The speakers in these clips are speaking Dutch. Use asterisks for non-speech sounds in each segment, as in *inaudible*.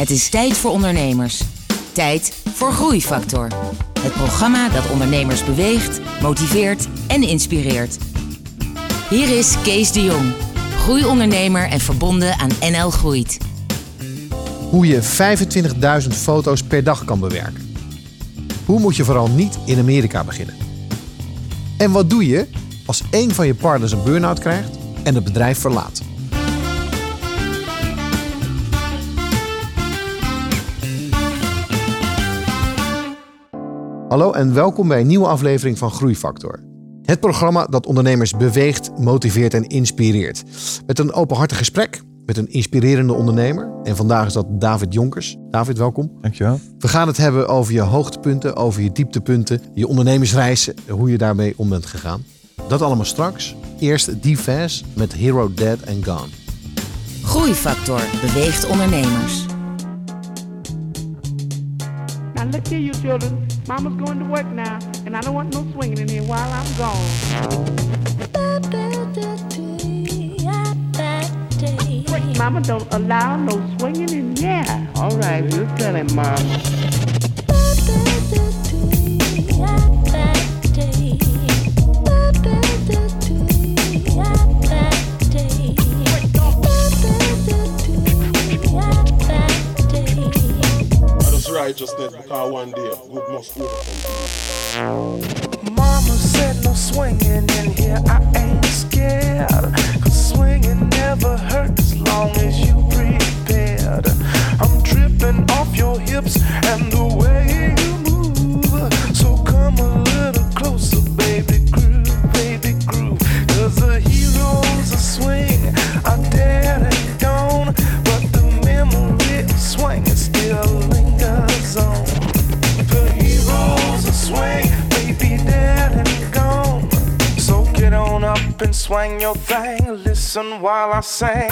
Het is tijd voor ondernemers. Tijd voor Groeifactor. Het programma dat ondernemers beweegt, motiveert en inspireert. Hier is Kees de Jong, groeiondernemer en verbonden aan NL Groeit. Hoe je 25.000 foto's per dag kan bewerken. Hoe moet je vooral niet in Amerika beginnen? En wat doe je als een van je partners een burn-out krijgt en het bedrijf verlaat? Hallo en welkom bij een nieuwe aflevering van Groeifactor. Het programma dat ondernemers beweegt, motiveert en inspireert. Met een openhartig gesprek met een inspirerende ondernemer. En vandaag is dat David Jonkers. David, welkom. Dankjewel. We gaan het hebben over je hoogtepunten, over je dieptepunten, je ondernemersreis, hoe je daarmee om bent gegaan. Dat allemaal straks. Eerst D-Fast met Hero Dead and Gone. Groeifactor beweegt ondernemers. Now look here, you children. Mama's going to work now, and I don't want no swinging in here while I'm gone. Mama don't allow no swinging in here. All right, we'll tell him, Mom. Righteousness because one day good must overcome. Mama said no swinging in here, I ain't scared. Cause swinging never hurt as long as you prepared. I'm tripping off your hips and the way you move. So come a and swing your thing. Listen while I sing.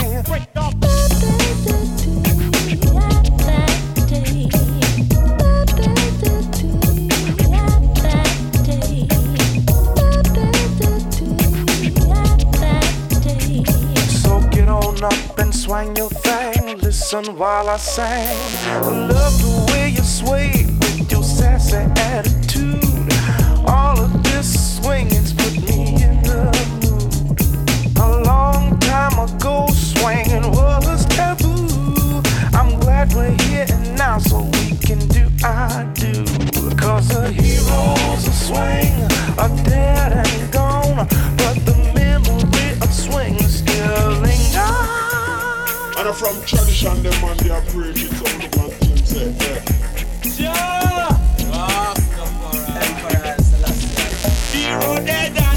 So get on up and swing your thing. Listen while I sing. I love the way you sway with your sassy attitude. Time ago, swinging was taboo. I'm glad we're here and now, so we can do I do. Cause the heroes of swing are dead and gone, but the memory of swing still lingers. And from tradition, them man, they approach it, so the man team say, yeah. Hero dead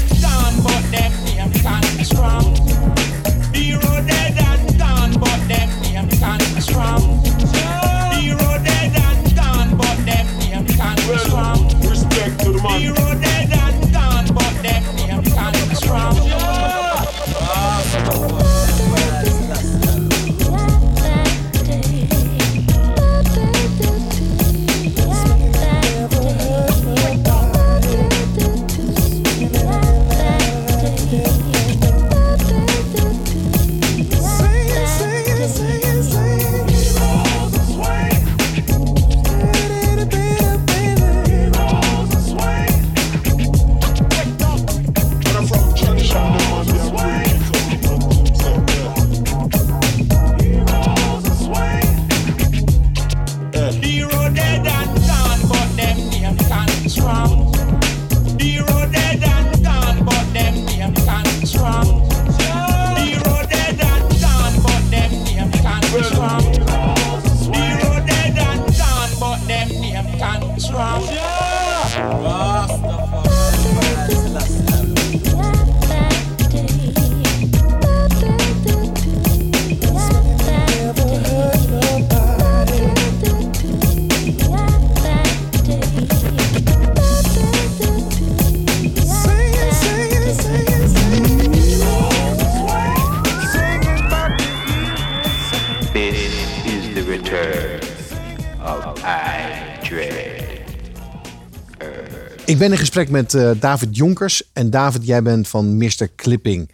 ben in gesprek met eh, David Jonkers. En David, jij bent van Mr. Clipping.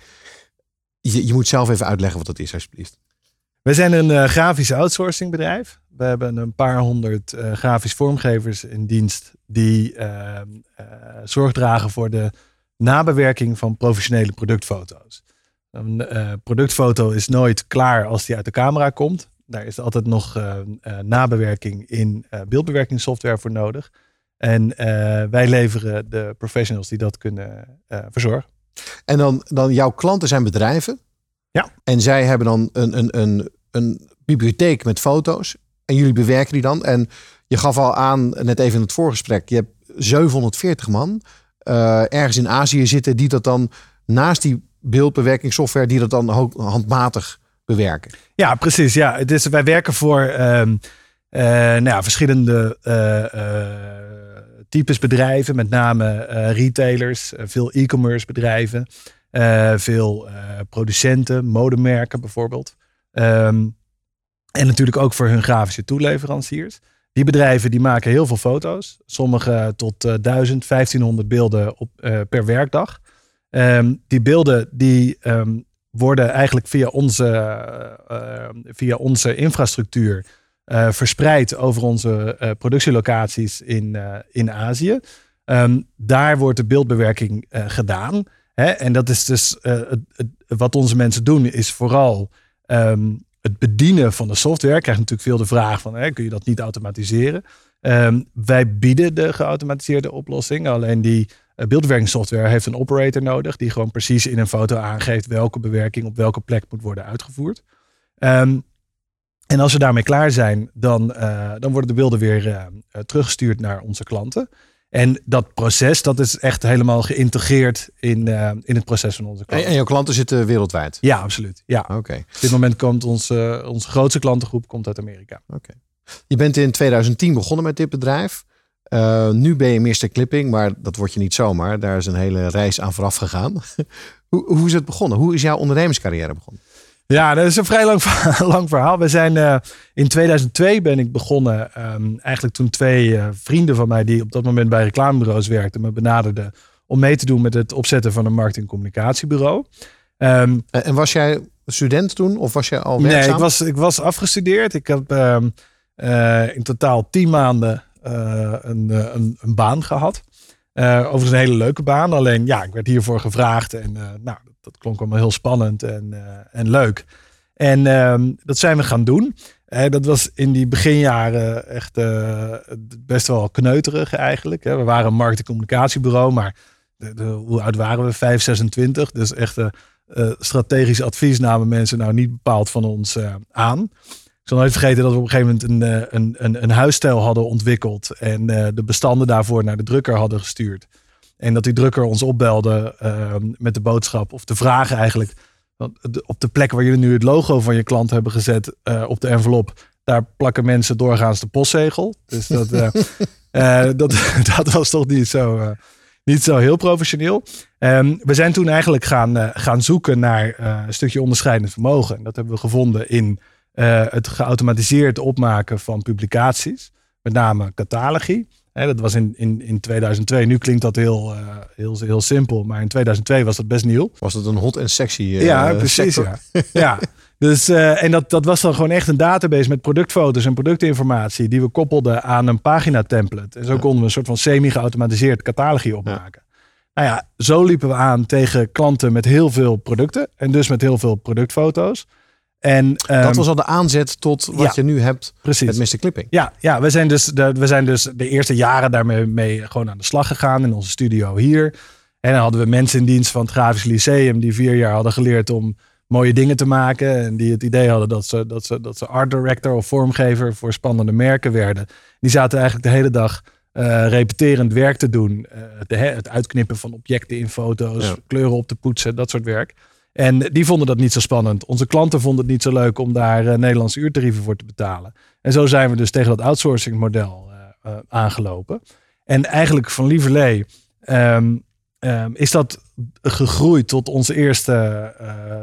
Je, je moet zelf even uitleggen wat dat is, alsjeblieft. We zijn een eh, grafisch outsourcing bedrijf. We hebben een paar honderd eh, grafisch vormgevers in dienst die ehm, eh, zorg dragen voor de nabewerking van professionele productfoto's. Een productfoto is nooit klaar als die uit de camera komt. Daar is altijd nog eh, eh, nabewerking in beeldbewerkingssoftware voor nodig. En eh, wij leveren de professionals die dat kunnen eh, verzorgen. En dan, dan jouw klanten zijn bedrijven. Ja. En zij hebben dan een, een, een, een bibliotheek met foto's. En jullie bewerken die dan. En je gaf al aan, net even in het voorgesprek, je hebt 740 man eh, ergens in Azië zitten die dat dan naast die beeldbewerkingssoftware, die dat dan ook handmatig bewerken. Ja, precies. Ja, het is, wij werken voor ehm, eh, nou ja, verschillende types bedrijven, met name eh, retailers, eh, veel e-commerce bedrijven, eh, veel producenten, modemerken bijvoorbeeld. Ehm, en natuurlijk ook voor hun grafische toeleveranciers. Die bedrijven die maken heel veel foto's. Sommige tot eh 1000, 1500 beelden op, per werkdag. Ehm, die beelden die ehm, worden eigenlijk via onze, via onze infrastructuur eh, verspreid over onze eh, productielocaties in, eh, in Azië. Ehm, daar wordt de beeldbewerking gedaan. Hè? En dat is dus wat onze mensen doen, is vooral ehm, het bedienen van de software. Ik krijg natuurlijk veel de vraag van, hè, kun je dat niet automatiseren? Ehm, wij bieden de geautomatiseerde oplossing. Alleen die beeldbewerkingssoftware heeft een operator nodig. Die gewoon precies in een foto aangeeft welke bewerking op welke plek moet worden uitgevoerd. En als we daarmee klaar zijn, dan, eh, dan worden de beelden weer eh, eh, teruggestuurd naar onze klanten. En dat proces, dat is echt helemaal geïntegreerd in, in het proces van onze En, klanten. en jouw klanten zitten wereldwijd. Ja, absoluut. Ja. Oké. Op dit moment komt onze, onze grootste klantengroep komt uit Amerika. Oké. Je bent in 2010 begonnen met dit bedrijf. Nu ben je Mr. Clipping, maar dat word je niet zomaar. Daar is een hele reis aan vooraf gegaan. *laughs* hoe, hoe is het begonnen? Hoe is jouw ondernemerscarrière begonnen? Ja, dat is een vrij lang, *laughs* lang verhaal. We zijn eh, in 2002 ben ik begonnen. ehm, eigenlijk toen twee eh, vrienden van mij die op dat moment bij reclamebureaus werkten, me benaderden om mee te doen met het opzetten van een marketing- en communicatiebureau. Ehm, En, was jij student toen of was jij al nee, werkzaam? ik was, ik was afgestudeerd. Ik heb ehm, eh, in totaal tien maanden een, een, een baan gehad. Eh, overigens een hele leuke baan. Alleen ja, ik werd hiervoor gevraagd. En eh, nou, dat klonk allemaal heel spannend en, eh, en leuk. En ehm, dat zijn we gaan doen. Dat was in die beginjaren echt best wel kneuterig eigenlijk. We waren een markt- en communicatiebureau, maar de, de- hoe oud waren we? 5, 26. Dus echt strategisch advies namen mensen nou niet bepaald van ons aan. Ik zal nooit vergeten dat we op een gegeven moment een, eh, een, een, een huisstijl hadden ontwikkeld. En eh, de bestanden daarvoor naar de drukker hadden gestuurd. En dat die drukker ons opbelde eh, met de boodschap of de vraag eigenlijk. Op de plek waar jullie nu het logo van je klant hebben gezet eh, op de envelop. Daar plakken mensen doorgaans de postzegel. Dus dat, *laughs* dat, *laughs* dat was toch niet zo, niet zo heel professioneel. Ehm, we zijn toen eigenlijk gaan, gaan zoeken naar een stukje onderscheidend vermogen. En dat hebben we gevonden in eh, het geautomatiseerd opmaken van publicaties. Met name catalogie. Hè, dat was in, in, in 2002. Nu klinkt dat heel, eh, heel, heel simpel. Maar in 2002 was dat best nieuw. Was het een hot en sexy eh, ja, precies. sector? Ja. *laughs* ja. Dus, en dat, dat was dan gewoon echt een database met productfoto's en productinformatie. Die we koppelden aan een pagina template. En zo konden we een soort van semi-geautomatiseerd catalogie opmaken. Nou ja, zo liepen we aan tegen klanten met heel veel producten. En dus met heel veel productfoto's. En, Dat ehm, was al de aanzet tot wat ja, je nu hebt precies. met Mr. Clipping. Ja, ja we, zijn dus de, we zijn dus de eerste jaren daarmee mee gewoon aan de slag gegaan in onze studio hier. En dan hadden we mensen in dienst van het Grafisch Lyceum die vier jaar hadden geleerd om mooie dingen te maken. En die het idee hadden dat ze, dat ze, dat ze art director of vormgever voor spannende merken werden. Die zaten eigenlijk de hele dag eh, repeterend werk te doen. Eh, de, het uitknippen van objecten in foto's, Ja. kleuren op te poetsen, dat soort werk. En die vonden dat niet zo spannend. Onze klanten vonden het niet zo leuk om daar eh, Nederlandse uurtarieven voor te betalen. En zo zijn we dus tegen dat outsourcing model eh, eh, aangelopen. En eigenlijk van lieverlee ehm, ehm, is dat gegroeid tot onze eerste,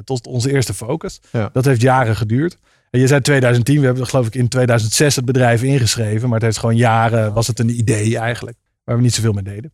tot onze eerste focus. Ja. Dat heeft jaren geduurd. En je zei 2010, we hebben geloof ik in 2006 het bedrijf ingeschreven. Maar het heeft gewoon jaren, was het een idee eigenlijk. Waar we niet zoveel mee deden.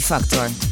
factor.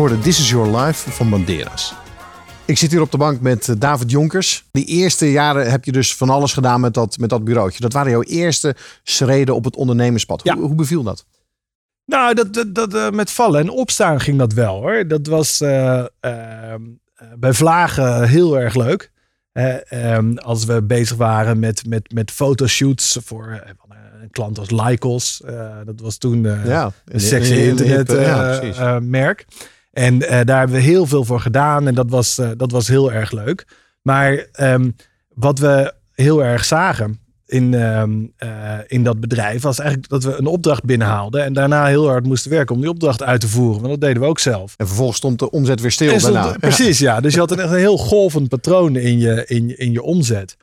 Hoorde This Is Your Life van Banderas. Ik zit hier op de bank met eh, David Jonkers. Die eerste jaren heb je dus van alles gedaan met dat, met dat bureautje. Dat waren jouw eerste schreden op het ondernemerspad. Ja. Hoe, hoe beviel dat? Nou, dat, dat, dat, eh, met vallen en opstaan ging dat wel hoor. Dat was eh, ehm, eh, bij Vlagen heel erg leuk. Eh, ehm, als we bezig waren met, met, met fotoshoots voor een klant als Lycos. Dat was toen Ja, een sexy een- een- een internet hippe- ja, En eh, daar hebben we heel veel voor gedaan. En dat was, eh, dat was heel erg leuk. Maar ehm, wat we heel erg zagen in, ehm, eh, in dat bedrijf was eigenlijk dat we een opdracht binnenhaalden. En daarna heel hard moesten werken om die opdracht uit te voeren. Want dat deden we ook zelf. En vervolgens stond de omzet weer stil stond- daarna. Precies, ja. Dus je had een, echt een heel golvend patroon in je, in, in je omzet.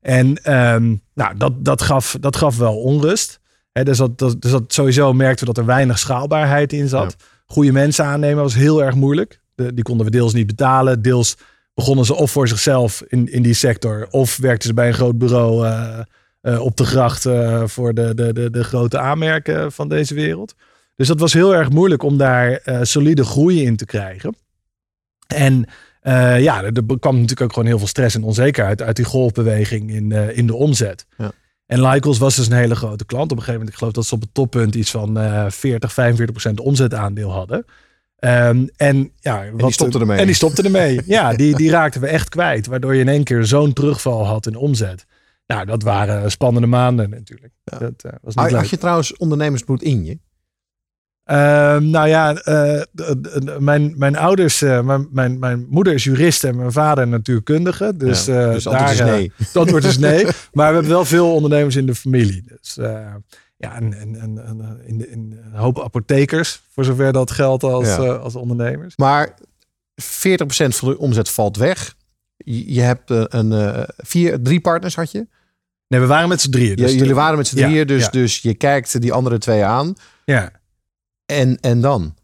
En ehm, nou, dat, dat, gaf, dat gaf wel onrust. Dus, dat, dat, dus dat sowieso merkten we dat er weinig schaalbaarheid in zat. Goede mensen aannemen was heel erg moeilijk. De, die konden we deels niet betalen. Deels begonnen ze of voor zichzelf in, in die sector. Of werkten ze bij een groot bureau eh, eh, op de gracht eh, voor de, de, de, de grote aanmerken van deze wereld. Dus dat was heel erg moeilijk om daar solide groei in te krijgen. En ja, er, er kwam natuurlijk ook gewoon heel veel stress en onzekerheid uit die golfbeweging in, in de omzet. Ja. En Lycos was dus een hele grote klant. Op een gegeven moment, ik geloof dat ze op het toppunt iets van eh 40, 45 procent omzetaandeel hadden. Ehm, en, ja, en die stopte ermee. En die stopte ermee. *laughs* ja, die, die raakten we echt kwijt. Waardoor je in één keer zo'n terugval had in omzet. Nou, dat waren spannende maanden natuurlijk. Dat eh, was niet Had, leuk. had je trouwens ondernemersbloed in je? Ehm, nou ja, eh, mijn, mijn ouders, eh, mijn, mijn, mijn moeder is jurist en mijn vader natuurkundige. Dus, Ja, eh, dus antwoord is daar, eh, nee. *laughs* het antwoord is nee. *laughs* Maar we hebben wel veel ondernemers in de familie. Dus ja, en, en, en, en, in, de- in een hoop apothekers, voor zover dat geldt als, Ja. als ondernemers. Maar 40% van de omzet valt weg. Je, je hebt een, vier, drie partners had je. Nee, we waren met z'n drieën. Ja, Dus jullie de- waren met z'n ja, drieën, dus, ja. dus je kijkt die andere twee aan. Ja. En, en dan?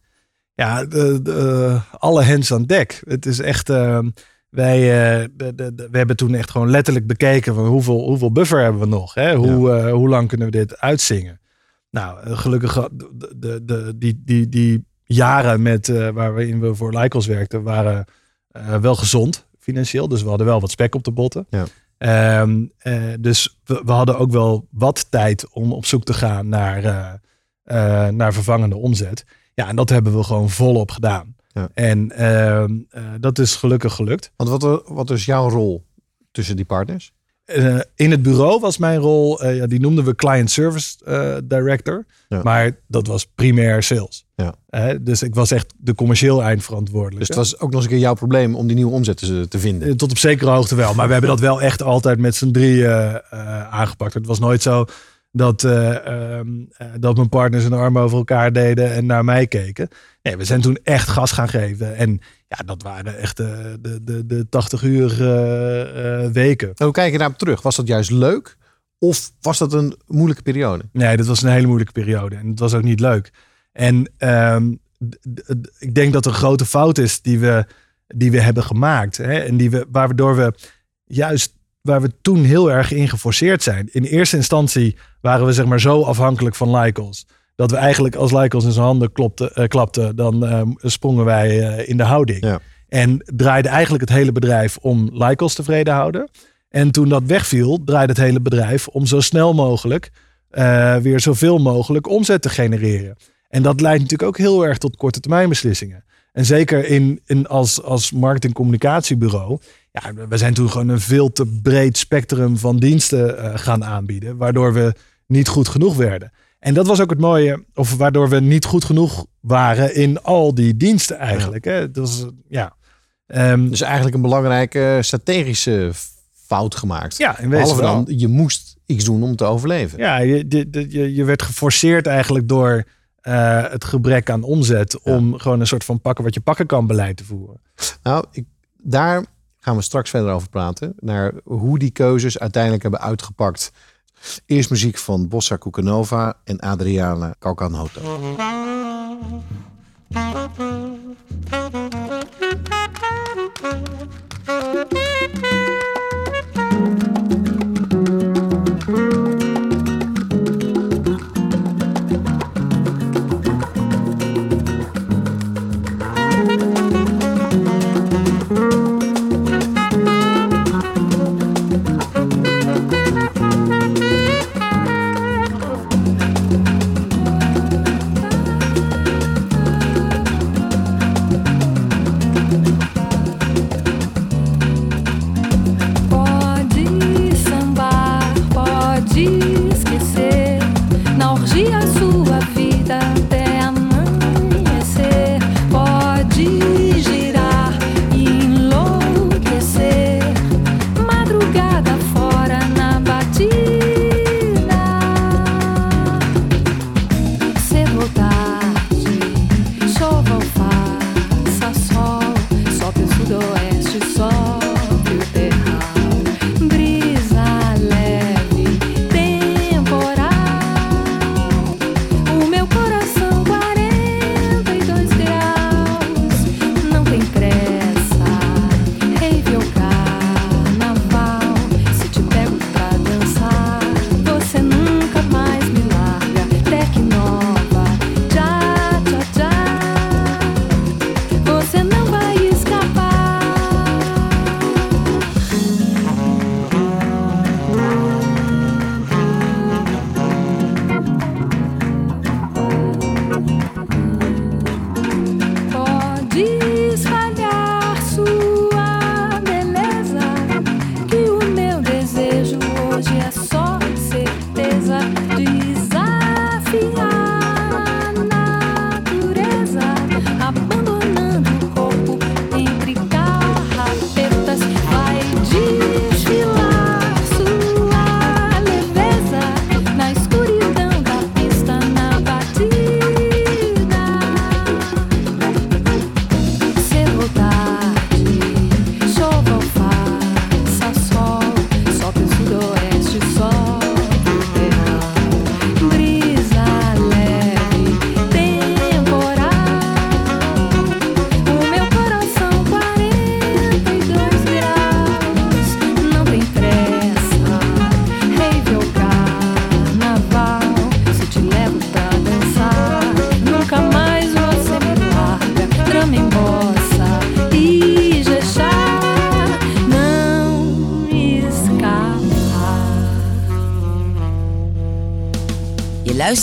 Ja, de, de, alle hands aan dek. Het is echt. eh, wij, eh, de, we hebben toen echt gewoon letterlijk bekeken van hoeveel, hoeveel buffer hebben we nog? Hè? Hoe, eh, hoe lang kunnen we dit uitzingen? Nou, gelukkig de, de, de, die, die, die jaren met, waarin we voor Lycos werkten, waren wel gezond financieel. Dus we hadden wel wat spek op de botten. Ja. Ehm, eh, dus we, we hadden ook wel wat tijd om op zoek te gaan naar, eh, naar vervangende omzet. Ja, en dat hebben we gewoon volop gedaan. Ja. En ehm, eh, dat is gelukkig gelukt. Want wat, wat is jouw rol tussen die partners? Eh, in het bureau was mijn rol, eh, ja, die noemden we Client Service eh, Director. Ja. Maar dat was primair sales. Ja. Dus ik was echt de commercieel eindverantwoordelijke. Dus het was ook nog eens een keer jouw probleem om die nieuwe omzet te, te vinden. Eh, Tot op zekere hoogte wel. Maar we hebben dat wel echt altijd met z'n drieën eh, aangepakt. Het was nooit zo dat, eh, ehm, eh, dat mijn partners een arm over elkaar deden en naar mij keken. Nee, we zijn toen echt gas gaan geven. En ja, dat waren echt de, de, de, de 80 uur eh, eh, weken. En hoe kijk je daarop terug? Was dat juist leuk? Of was dat een moeilijke periode? Nee, dat was een hele moeilijke periode. En het was ook niet leuk. En ehm, ik denk dat er een grote fout is die we, die we hebben gemaakt. Hè? En die we, waardoor we juist waar we toen heel erg in geforceerd zijn. In eerste instantie waren we zeg maar zo afhankelijk van Lycos. Dat we eigenlijk als Lycos in zijn handen klopte, eh, klapten, dan eh, sprongen wij eh, in de houding. Ja. En draaide eigenlijk het hele bedrijf om Lycos tevreden houden. En toen dat wegviel, draaide het hele bedrijf om zo snel mogelijk eh, weer zoveel mogelijk omzet te genereren. En dat leidt natuurlijk ook heel erg tot korte termijn beslissingen. En zeker in, in als, als marketing-communicatiebureau. Ja, we zijn toen gewoon een veel te breed spectrum van diensten eh, gaan aanbieden. Waardoor we niet goed genoeg werden. En dat was ook het mooie, of waardoor we niet goed genoeg waren in al die diensten eigenlijk. Hè? Dat was, ja. Ehm, Dus eigenlijk een belangrijke strategische fout gemaakt. Ja, in wezen wel. dan, je moest iets doen om te overleven. Ja, je, je, je werd geforceerd eigenlijk door eh, het gebrek aan omzet om gewoon een soort van pakken wat je pakken kan beleid te voeren. Nou, ik, daar gaan we straks verder over praten. Naar hoe die keuzes uiteindelijk hebben uitgepakt. Eerst muziek van Bossa Kukanova en Adriana. Thank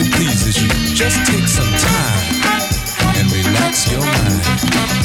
It pleases you. Just take some time and relax your mind.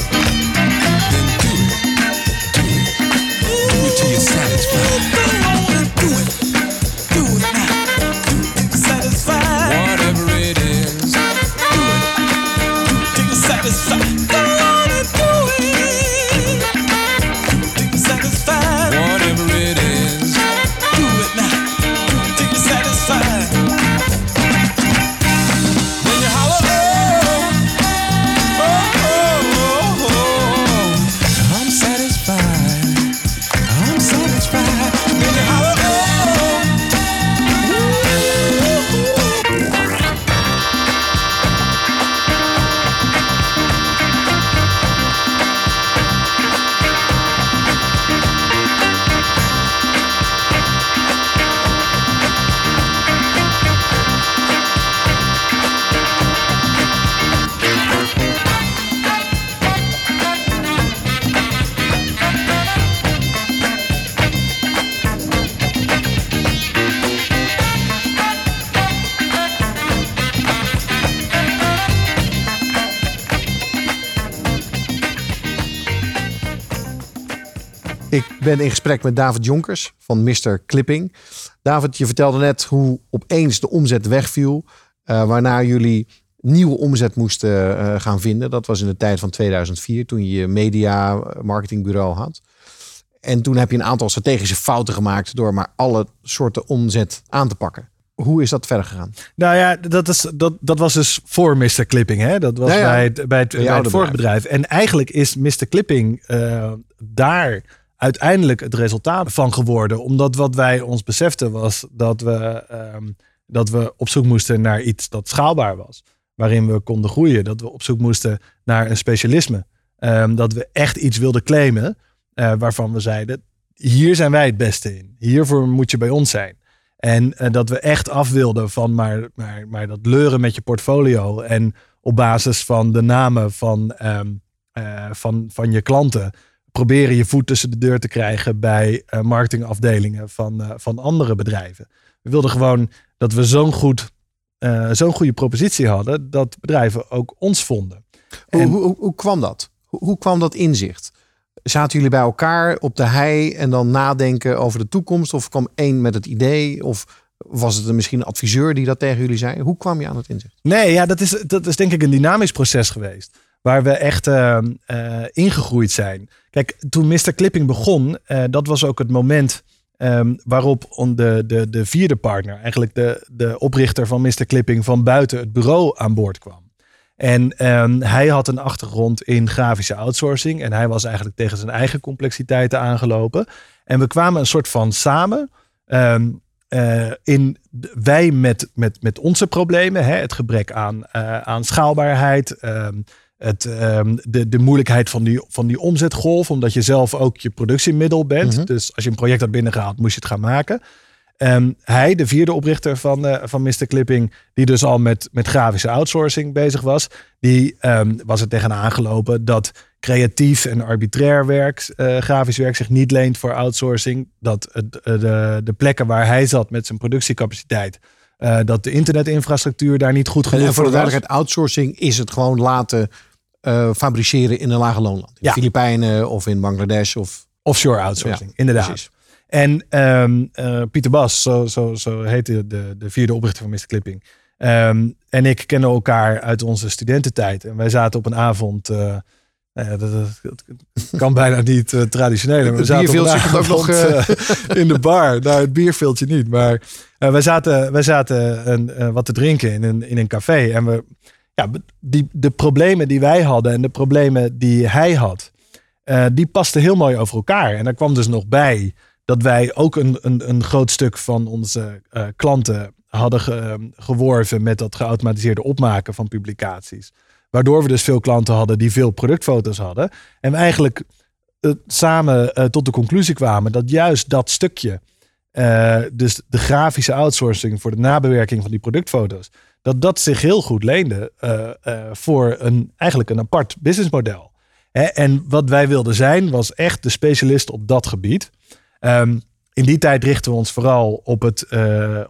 Ben in gesprek met David Jonkers van Mr. Clipping. David, je vertelde net hoe opeens de omzet wegviel. eh, waarna jullie nieuwe omzet moesten eh, gaan vinden. Dat was in de tijd van 2004, toen je je media marketingbureau had. En toen heb je een aantal strategische fouten gemaakt door maar alle soorten omzet aan te pakken. Hoe is dat verder gegaan? Nou ja, dat, is, dat, dat was dus voor Mr. Clipping. Hè? Dat was ja. bij het, bij het, Bij het vorige bedrijf. En eigenlijk is Mr. Clipping eh, daar uiteindelijk het resultaat van geworden. Omdat wat wij ons beseften was dat we, ehm, dat we op zoek moesten naar iets dat schaalbaar was. Waarin we konden groeien. Dat we op zoek moesten naar een specialisme. Ehm, dat we echt iets wilden claimen. eh, waarvan we zeiden, hier zijn wij het beste in. Hiervoor moet je bij ons zijn. En eh, dat we echt af wilden van maar, maar, maar dat leuren met je portfolio. En op basis van de namen van, ehm, eh, van, van je klanten. Proberen je voet tussen de deur te krijgen bij eh, marketingafdelingen van, eh, van andere bedrijven. We wilden gewoon dat we zo'n goed, eh, zo'n goede propositie hadden. Dat bedrijven ook ons vonden. Hoe, En- hoe, hoe, kwam dat? Hoe, hoe kwam dat inzicht? Zaten jullie bij elkaar op de hei en dan nadenken over de toekomst? Of kwam één met het idee? Of was het misschien een adviseur die dat tegen jullie zei? Hoe kwam je aan het inzicht? Nee, ja, dat is, dat is denk ik een dynamisch proces geweest. Waar we echt eh, eh, ingegroeid zijn. Kijk, toen Mr. Clipping begon, eh, dat was ook het moment ehm, waarop de, de, de vierde partner, eigenlijk de, de oprichter van Mr. Clipping van buiten het bureau aan boord kwam. En ehm, hij had een achtergrond in grafische outsourcing. En hij was eigenlijk tegen zijn eigen complexiteiten aangelopen. En we kwamen een soort van samen. ehm, eh, in wij met, met, met onze problemen, hè, het gebrek aan, eh, aan schaalbaarheid, het, ehm, de, de moeilijkheid van die, van die omzetgolf, omdat je zelf ook je productiemiddel bent. Mhm. Dus als je een project had binnengehaald, moest je het gaan maken. Ehm, hij, de vierde oprichter van, eh, van Mr. Clipping, die dus al met, met grafische outsourcing bezig was, die ehm, was er tegenaan gelopen dat creatief en arbitrair werk, eh, grafisch werk zich niet leent voor outsourcing. Dat eh, de, de plekken waar hij zat met zijn productiecapaciteit, dat de internetinfrastructuur daar niet goed En, genoeg en voor de duidelijkheid, outsourcing is het gewoon laten eh, fabriceren in een lage loonland. In de Ja. Filipijnen of in Bangladesh. Of, Offshore outsourcing, Ja, inderdaad. precies. En ehm, eh, Pieter Bas, zo, zo, zo heette de, de vierde oprichter van Mr. Clipping. ehm, en ik kennen elkaar uit onze studententijd. En wij zaten op een avond. eh, nou ja, dat, dat- dat kan *laughs* bijna niet eh, traditioneel. maar We zaten op een bierveeltje komt ook nog, *laughs* in de bar. Nou, het bierveeltje niet. Maar eh, wij zaten, wij zaten een, wat te drinken in een, in een café. En we, ja, die, de problemen die wij hadden en de problemen die hij had, eh, die pasten heel mooi over elkaar. En daar kwam dus nog bij dat wij ook een, een, een groot stuk van onze eh, klanten hadden ge- geworven met dat geautomatiseerde opmaken van publicaties. Waardoor we dus veel klanten hadden die veel productfoto's hadden. En we eigenlijk eh, samen tot de conclusie kwamen dat juist dat stukje, eh, dus de grafische outsourcing voor de nabewerking van die productfoto's, dat dat zich heel goed leende eh, eh, voor een, eigenlijk een apart businessmodel. En wat wij wilden zijn, was echt de specialist op dat gebied. Ehm, in die tijd richten we ons vooral op het,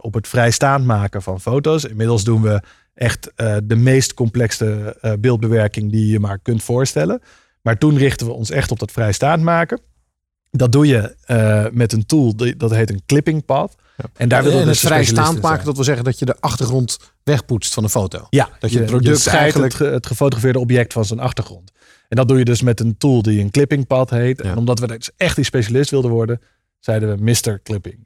op het vrijstaand maken van foto's. Inmiddels doen we echt de meest complexe beeldbewerking die je maar kunt voorstellen. Maar toen richten we ons echt op dat vrijstaand maken. Dat doe je eh, met een tool die, dat heet een clipping pad. En daar willen en we het dus specialist vrijstaand maken, dat wil zeggen dat je de achtergrond wegpoetst van een foto. Ja, Dat je het product scheidt eigenlijk- het, ge- het gefotografeerde object van zijn achtergrond. En dat doe je dus met een tool die een clipping pad heet. En omdat we dus echt die specialist wilden worden, zeiden we Mr. Clipping.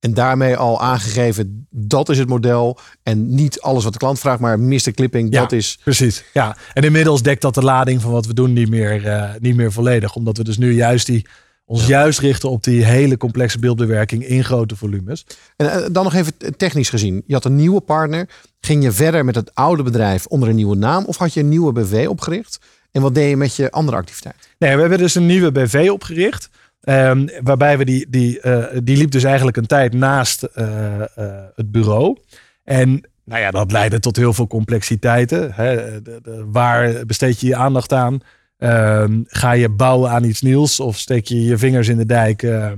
En daarmee al aangegeven, dat is het model. En niet alles wat de klant vraagt, maar Mr. Clipping, Ja, dat is... Precies, ja. En inmiddels dekt dat de lading van wat we doen niet meer, eh, niet meer volledig. Omdat we dus nu juist die, ons juist richten op die hele complexe beeldbewerking in grote volumes. En eh, dan nog even technisch gezien. Je had een nieuwe partner. Ging je verder met het oude bedrijf onder een nieuwe naam? Of had je een nieuwe BV opgericht? En wat deed je met je andere activiteit? Nee, we hebben dus een nieuwe BV opgericht. ehm, waarbij we die, die, eh, die liep dus eigenlijk een tijd naast eh, het bureau. En nou ja, dat leidde tot heel veel complexiteiten. Hè. De- de- waar besteed je je aandacht aan? Ehm, ga je bouwen aan iets nieuws of steek je je vingers in de dijk eh,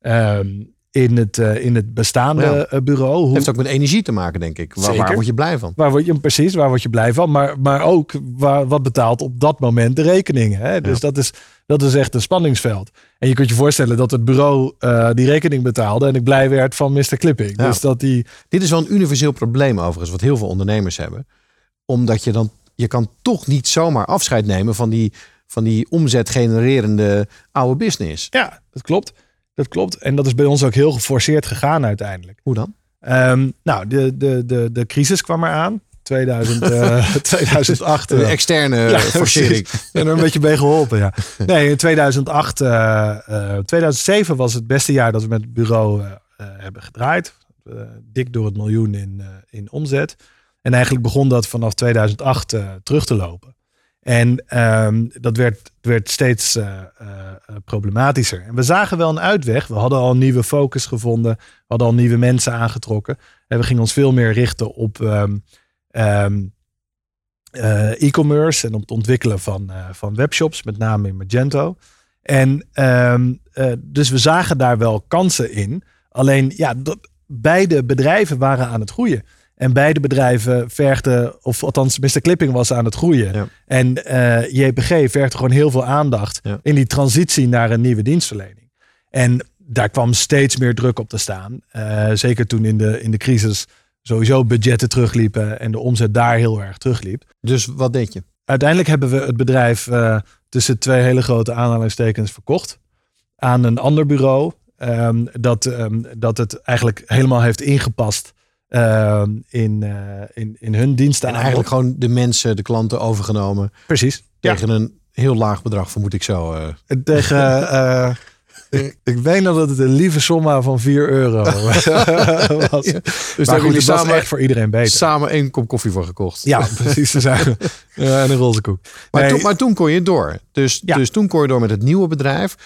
ehm, in, het, eh, in het bestaande Ja. eh, bureau? Hoe, heeft ook met energie te maken, denk ik. Waar, word je blij van? Waar word je, precies, waar word je blij van? Maar, maar ook waar, wat betaalt op dat moment de rekening. Hè? Dus dat, is, dat is echt een spanningsveld. En je kunt je voorstellen dat het bureau eh, die rekening betaalde en ik blij werd van Mr. Clipping. Ja. Dus dat die. Dit is wel een universeel probleem overigens, wat heel veel ondernemers hebben. Omdat je dan, je kan toch niet zomaar afscheid nemen van die, van die omzetgenererende oude business. Ja, dat klopt. Dat klopt. En dat is bij ons ook heel geforceerd gegaan uiteindelijk. Hoe dan? Ehm, nou, de, de, de, de crisis kwam eraan. 2000, eh, *laughs* 2008. Een eh, externe Ja, forcering. En er een beetje bij geholpen, ja. *laughs* Nee, in 2008, eh, eh, 2007 was het beste jaar dat we met het bureau eh, eh, hebben gedraaid. Eh, dik door het miljoen in, eh, in omzet. En eigenlijk begon dat vanaf 2008 eh, terug te lopen. En ehm, dat werd, werd steeds eh, eh, problematischer. En we zagen wel een uitweg. We hadden al een nieuwe focus gevonden. We hadden al nieuwe mensen aangetrokken. En we gingen ons veel meer richten op ehm, ehm, eh, e-commerce en op het ontwikkelen van, van webshops, met name in Magento. En dus we zagen daar wel kansen in. Alleen ja, beide bedrijven waren aan het groeien. En beide bedrijven vergden, of althans Mr. Clipping was aan het groeien. En eh, JPG vergde gewoon heel veel aandacht in die transitie naar een nieuwe dienstverlening. En daar kwam steeds meer druk op te staan. Eh, zeker toen in de, in de crisis sowieso budgetten terugliepen en de omzet daar heel erg terugliep. Dus wat deed je? Uiteindelijk hebben we het bedrijf eh, tussen twee hele grote aanhalingstekens verkocht aan een ander bureau. ehm, dat, ehm, dat het eigenlijk helemaal heeft ingepast ehm, in, eh, in, in hun diensten. En eigenlijk gewoon de mensen, de klanten overgenomen. Precies. Ja. Tegen een heel laag bedrag, vermoed ik zo. eh. Tegen, eh, *laughs* ik, ik weet nog dat het een lieve somma van 4 euro *laughs* was. Ja. Dus daar jullie samen echt voor iedereen beter. Samen één kop koffie voor gekocht. Ja, *laughs* precies. Ze zijn, ja, en een roze koek. Maar, Nee, toen, maar toen kon je door. Dus, dus toen kon je door met het nieuwe bedrijf.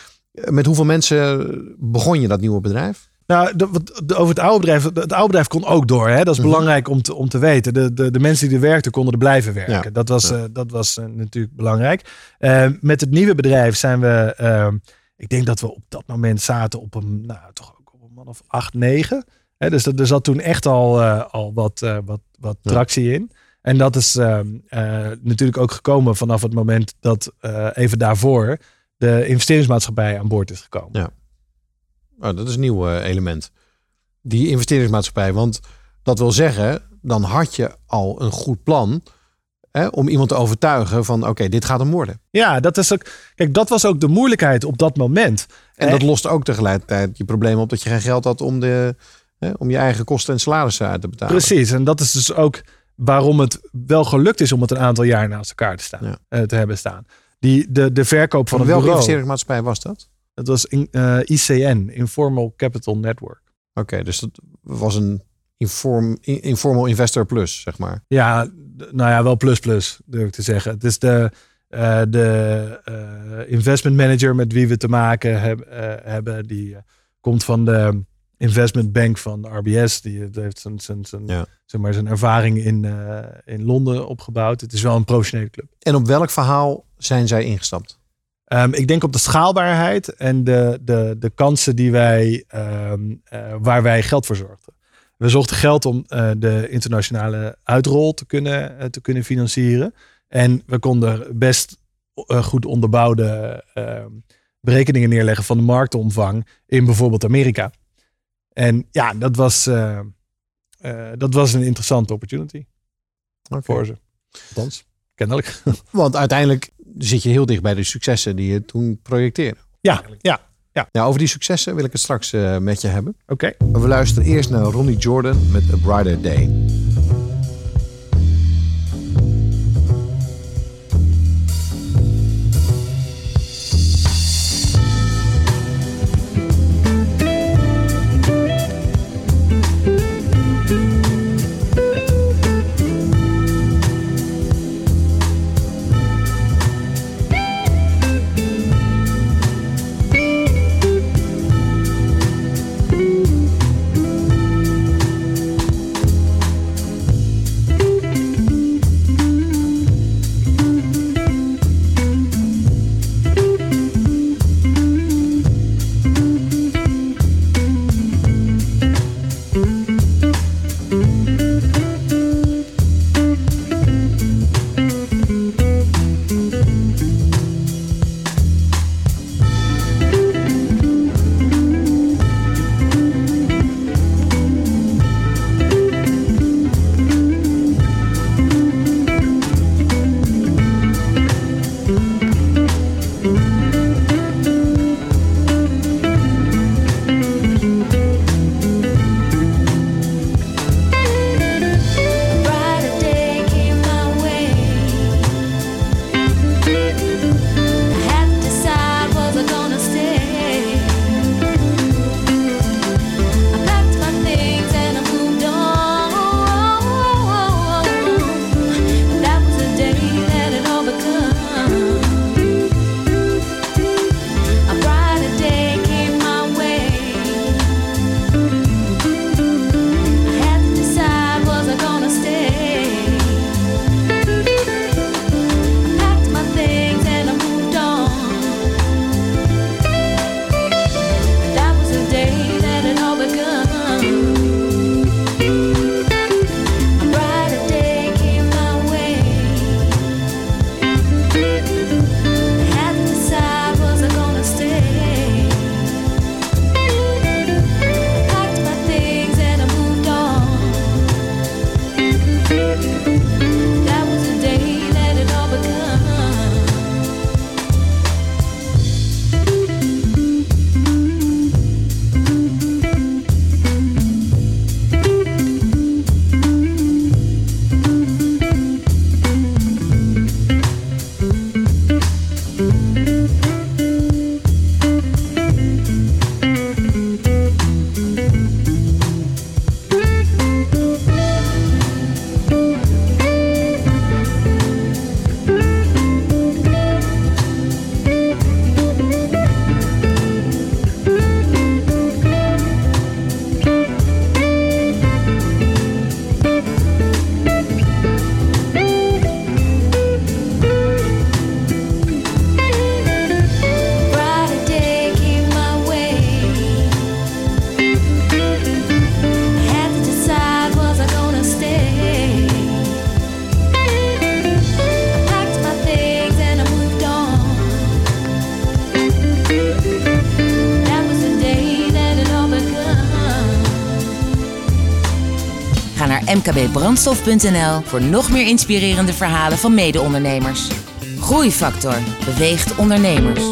Met hoeveel mensen begon je dat nieuwe bedrijf? Nou, de, over het oude bedrijf. Het oude bedrijf kon ook door. Hè? Dat is Mhm. belangrijk om te, om te weten. De, de, de mensen die er werkten, konden er blijven werken. Ja. Dat was, Ja. eh, dat was eh, natuurlijk belangrijk. Eh, met het nieuwe bedrijf zijn we. eh, ik denk dat we op dat moment zaten op een. Nou, toch ook op een man of acht, negen. Hè, dus dat- er zat toen echt al, al wat, wat, wat Ja. tractie in. En dat is eh, eh, natuurlijk ook gekomen vanaf het moment dat even daarvoor de investeringsmaatschappij aan boord is gekomen. Ja. Oh, dat is een nieuw eh, element. Die investeringsmaatschappij. Want dat wil zeggen, dan had je al een goed plan hè, om iemand te overtuigen van oké, dit gaat hem worden. Ja, dat is ook. Kijk, dat was ook de moeilijkheid op dat moment. En Eh, dat lost ook tegelijkertijd je probleem op dat je geen geld had om, de, hè, om je eigen kosten en salarissen uit te betalen. Precies, en dat is dus ook waarom het wel gelukt is om het een aantal jaar naast elkaar te, staan, Ja. eh, te hebben staan. Die, de, de verkoop van Van het welke investeringsmaatschappij was dat? Dat was in, eh, ICN, Informal Capital Network. Oké, dus dat was een inform, in- informal investor plus, zeg maar. Ja, nou ja, wel plus plus, durf ik te zeggen. Het is de, eh, de eh, investment manager met wie we te maken heb- hebben. Die komt van de investment bank van de RBS. Die heeft zijn, zijn, zijn, Ja. zeg maar, zijn ervaring in, in Londen opgebouwd. Het is wel een professionele club. En op welk verhaal zijn zij ingestapt? Ehm, ik denk op de schaalbaarheid en de, de, de kansen die wij, ehm, eh, waar wij geld voor zorgden. We zochten geld om eh, de internationale uitrol te kunnen, eh, te kunnen financieren. En we konden best goed onderbouwde ehm, berekeningen neerleggen van de marktomvang in bijvoorbeeld Amerika. En ja, dat was, dat was een interessante opportunity voor ze. Althans, kennelijk. *laughs* Want uiteindelijk zit je heel dicht bij de successen die je toen projecteerde. ja, ja, ja. Nou, over die successen wil ik het straks eh, met je hebben. oké. We luisteren eerst naar Ronnie Jordan met A Brighter Day. mkbbrandstof.nl voor nog meer inspirerende verhalen van mede-ondernemers. Groeifactor beweegt ondernemers.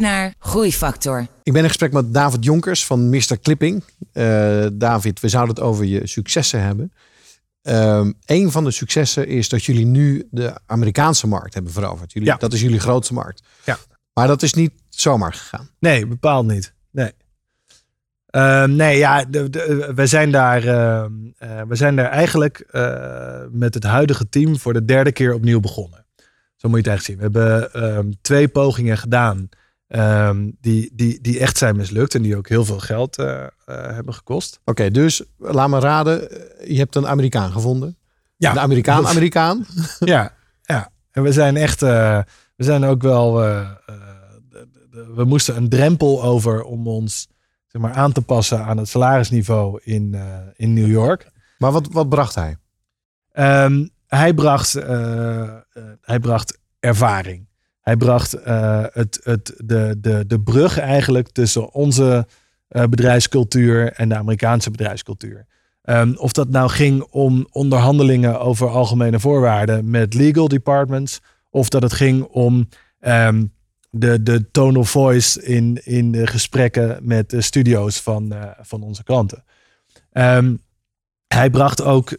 Luistert naar Groeifactor. Ik ben in gesprek met David Jonkers van Mr. Clipping. Eh, David, we zouden het over je successen hebben. Ehm een van de successen is dat jullie nu de Amerikaanse markt hebben veroverd. Jullie, Ja. Dat is jullie grootste markt. Ja. Maar dat is niet zomaar gegaan. Nee, bepaald niet. Nee. Ehm, nee, ja, de, de- we, zijn daar, ehm, eh, we zijn daar eigenlijk eh, met het huidige team voor de derde keer opnieuw begonnen. Zo moet je het echt zien. We hebben ehm, twee pogingen gedaan ehm, die, die, die echt zijn mislukt en die ook heel veel geld eh, eh, hebben gekost. Oké, dus laat me raden. eh, Je hebt een Amerikaan gevonden. Ja. De Amerikaan, *laughs* Amerikaan. ja, ja. En we zijn echt, we zijn ook wel, we moesten een drempel over om ons zeg maar, aan te passen aan het salarisniveau in, in New York. Maar wat, wat bracht hij? Ehm, hij, bracht, hij bracht ervaring. Hij bracht eh, het, het, de, de, de brug eigenlijk tussen onze eh, bedrijfscultuur en de Amerikaanse bedrijfscultuur. Ehm, of dat nou ging om onderhandelingen over algemene voorwaarden met legal departments, of dat het ging om ehm, de, de tone of voice in, in de gesprekken met de studio's van, eh, van onze klanten. Ehm, hij bracht ook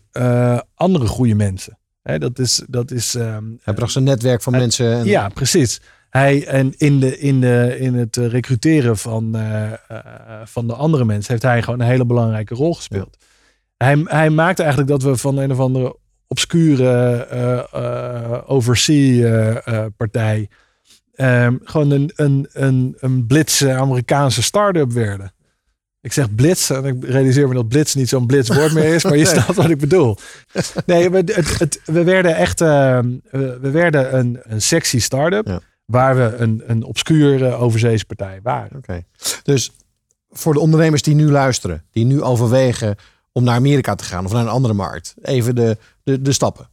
andere goede mensen. Hè, dat is, dat is, ehm, Hij bracht zijn netwerk van mensen. En, ja, precies. Hij en in, de, in, de, in het eh, recruteren van, eh, eh, van de andere mensen heeft hij gewoon een hele belangrijke rol gespeeld. Hij, hij maakte eigenlijk dat we van een of andere obscure oversea-partij ehm, gewoon een, een, een, een blitse Amerikaanse start-up werden. Ik zeg blitz en ik realiseer me dat blitz niet zo'n blitz woord meer is, maar je *laughs* Nee. snapt wat ik bedoel. Nee, we, het, het, we werden echt ehm, we, we werden een, een sexy start-up waar we een, een obscure overzeese partij waren. Dus voor de ondernemers die nu luisteren, die nu overwegen om naar Amerika te gaan of naar een andere markt, even de, de, de stappen.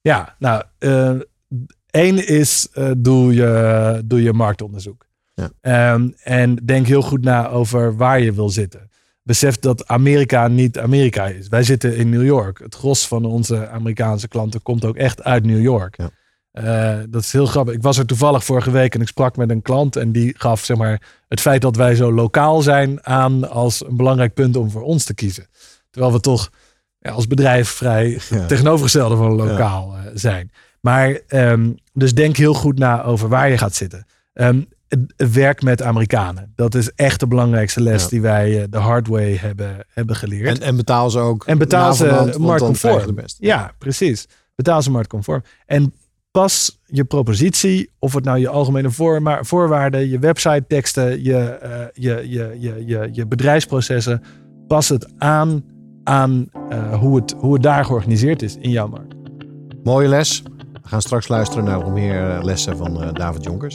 Ja, nou, eh één is eh, doe, je, doe je marktonderzoek. Ja. Ehm, en denk heel goed na over waar je wil zitten. Besef dat Amerika niet Amerika is. Wij zitten in New York. Het gros van onze Amerikaanse klanten komt ook echt uit New York. Eh, dat is heel grappig. Ik was er toevallig vorige week en ik sprak met een klant en die gaf zeg maar, het feit dat wij zo lokaal zijn aan als een belangrijk punt om voor ons te kiezen. Terwijl we toch ja, als bedrijf vrij Ja. tegenovergestelde van lokaal eh, zijn. Maar ehm, dus denk heel goed na over waar je gaat zitten. Het werk met Amerikanen. Dat is echt de belangrijkste les Ja. die wij eh, de hard way hebben, hebben geleerd. En, en betaal ze ook. En betaal ze marktconform. beste. Ja, precies. Betaal ze marktconform. En pas je propositie, of het nou je algemene voorwaarden, je website teksten, je, eh, je, je, je, je, je bedrijfsprocessen, pas het aan aan eh, hoe, het, hoe het daar georganiseerd is in jouw markt. Mooie les. We gaan straks luisteren naar nog meer lessen van David Jonkers.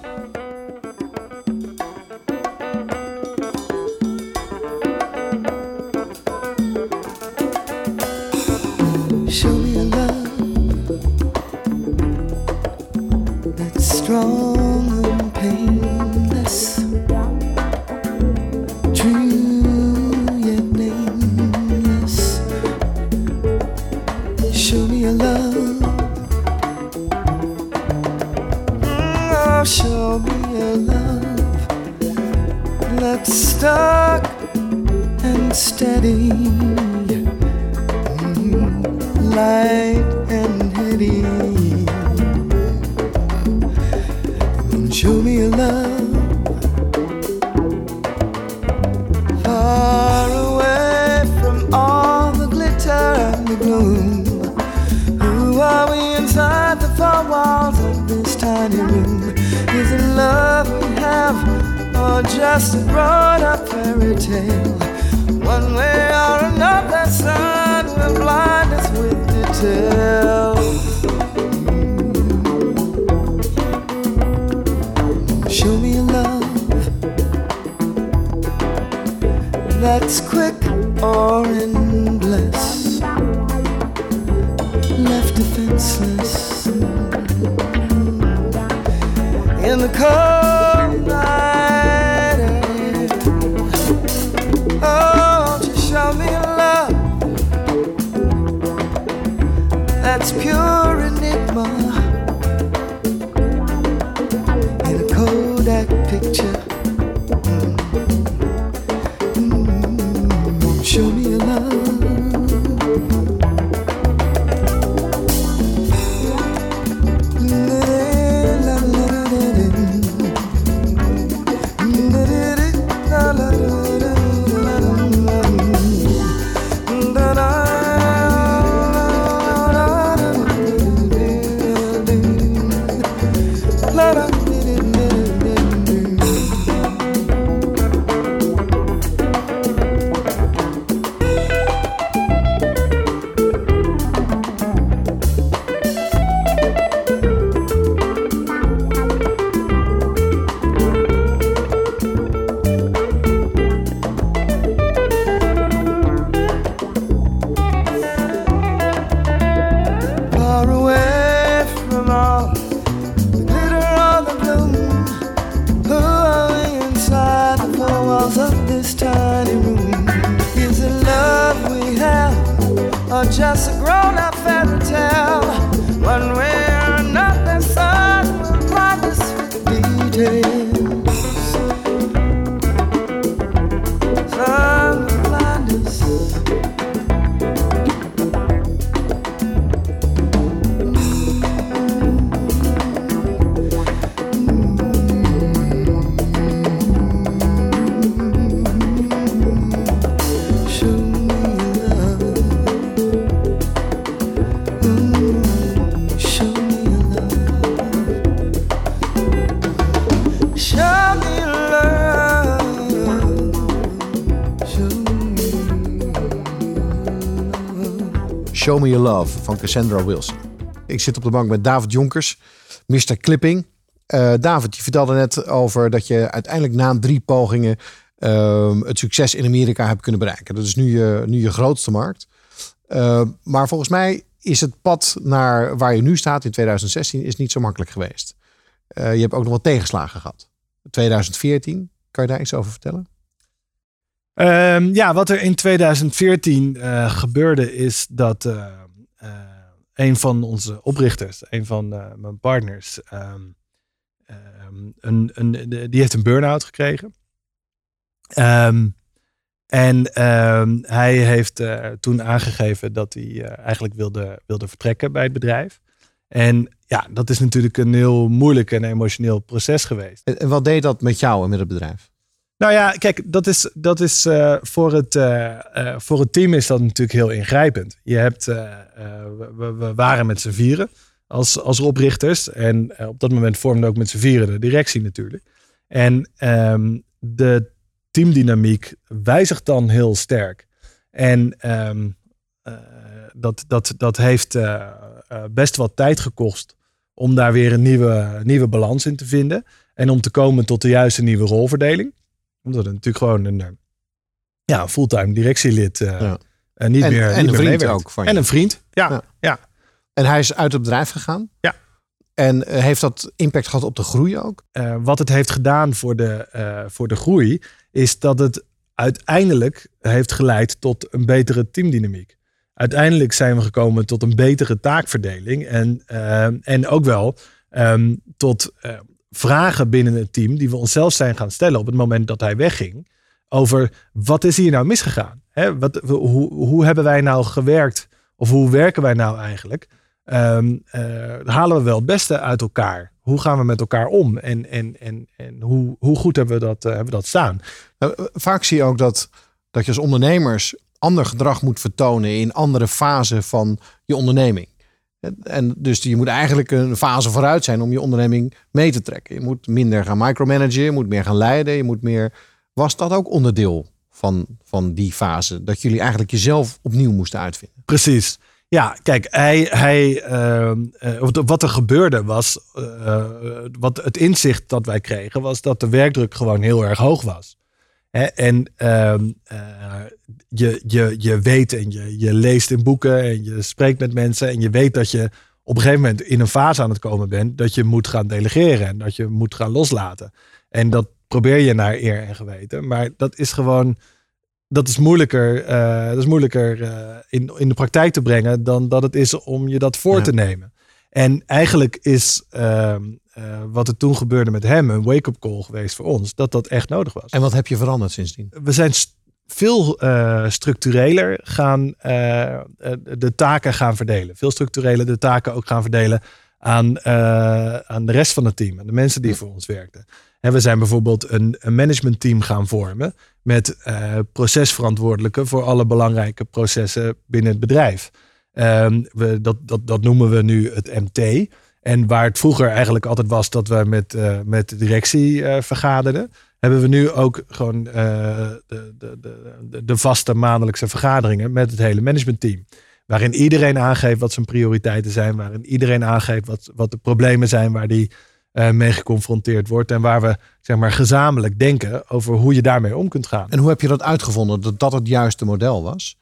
And steady mm, light and heady. Show me a love far away from all the glitter and the gloom. Who are we inside the four walls of this tiny room? Is it love we have, or just a grown-up fairy tale? One way or another, son, will blind us with detail. Show me a love that's quick or endless, left defenseless in the cold Show Me Your Love van Cassandra Wilson. Ik zit op de bank met David Jonkers, Mr. Clipping. Eh, David, je vertelde net over dat je uiteindelijk na drie pogingen ehm, het succes in Amerika hebt kunnen bereiken. Dat is nu je, nu je grootste markt. Eh, maar volgens mij is het pad naar waar je nu staat in 2016 is niet zo makkelijk geweest. Eh, je hebt ook nog wat tegenslagen gehad. 2014, kan je daar iets over vertellen? Ehm, ja, wat er in 2014 eh, gebeurde is dat eh, eh, een van onze oprichters, een van mijn partners, ehm, ehm, een, een, die heeft een burn-out gekregen. En hij heeft toen aangegeven dat hij eigenlijk wilde, wilde vertrekken bij het bedrijf. En ja, dat is natuurlijk een heel moeilijk en emotioneel proces geweest. En wat deed dat met jou en met het bedrijf? Nou ja, kijk, dat is, dat is eh, voor, het, eh, eh, voor het team is dat natuurlijk heel ingrijpend. Je hebt, we, we waren met z'n vieren als, als oprichters. En op dat moment vormde ook met z'n vieren de directie natuurlijk. En ehm, de teamdynamiek wijzigt dan heel sterk. En ehm, eh, dat, dat, dat heeft best wat tijd gekost om daar weer een nieuwe, nieuwe balans in te vinden. En om te komen tot de juiste nieuwe rolverdeling. Omdat het natuurlijk gewoon een, eh, ja, een fulltime directielid Ja. eh, niet En- meer en niet een meer vriend ook van je. En een vriend, ja. Ja. ja. En hij is uit het bedrijf gegaan. Ja. En heeft dat impact gehad op de groei ook? Wat het heeft gedaan voor de, voor de groei, is dat het uiteindelijk heeft geleid tot een betere teamdynamiek. Uiteindelijk zijn we gekomen tot een betere taakverdeling en, en ook wel ehm, tot vragen binnen het team die we onszelf zijn gaan stellen op het moment dat hij wegging. Over wat is hier nou misgegaan? Hè, wat, hoe, hoe hebben wij nou gewerkt? Of hoe werken wij nou eigenlijk? Ehm, eh, halen we wel het beste uit elkaar? Hoe gaan we met elkaar om? En, en, en, en hoe, hoe goed hebben we dat, eh, hebben we dat staan? Nou, eh, vaak zie je ook dat, dat je als ondernemers ander gedrag moet vertonen in andere fasen van je onderneming. En- dus je moet eigenlijk een fase vooruit zijn om je onderneming mee te trekken. Je moet minder gaan micromanagen, je moet meer gaan leiden, je moet meer. Was dat ook onderdeel van, van die fase? Dat jullie eigenlijk jezelf opnieuw moesten uitvinden? Precies. Ja, kijk, hij, hij, ehm, eh, wat- er gebeurde was, eh, wat het inzicht dat wij kregen, was dat de werkdruk gewoon heel erg hoog was. En ehm, eh, je, je, je weet en je, je leest in boeken en je spreekt met mensen en je weet dat je op een gegeven moment in een fase aan het komen bent dat je moet gaan delegeren en dat je moet gaan loslaten. En dat probeer je naar eer en geweten, maar dat is gewoon dat is moeilijker, eh, dat is moeilijker eh, in, in de praktijk te brengen dan dat het is om je dat voor Ja. te nemen. En eigenlijk is ehm, eh, wat er toen gebeurde met hem een wake-up call geweest voor ons, dat dat echt nodig was. En wat heb je veranderd sindsdien? We zijn st- veel eh, structureler gaan eh, de taken gaan verdelen. Veel structureler de taken ook gaan verdelen aan, aan de rest van het team. Aan de mensen die voor ons werkten. En we zijn bijvoorbeeld een, een managementteam gaan vormen. Met procesverantwoordelijken voor alle belangrijke processen binnen het bedrijf. Ehm, we, dat, dat, dat noemen we nu het MT. En waar het vroeger eigenlijk altijd was dat we met, eh, met de directie eh, vergaderden, hebben we nu ook gewoon eh, de, de, de, de vaste maandelijkse vergaderingen met het hele managementteam. Waarin iedereen aangeeft wat zijn prioriteiten zijn, waarin iedereen aangeeft wat, wat de problemen zijn waar die mee geconfronteerd wordt. En waar we zeg maar, gezamenlijk denken over hoe je daarmee om kunt gaan. En hoe heb je dat uitgevonden dat dat het juiste model was?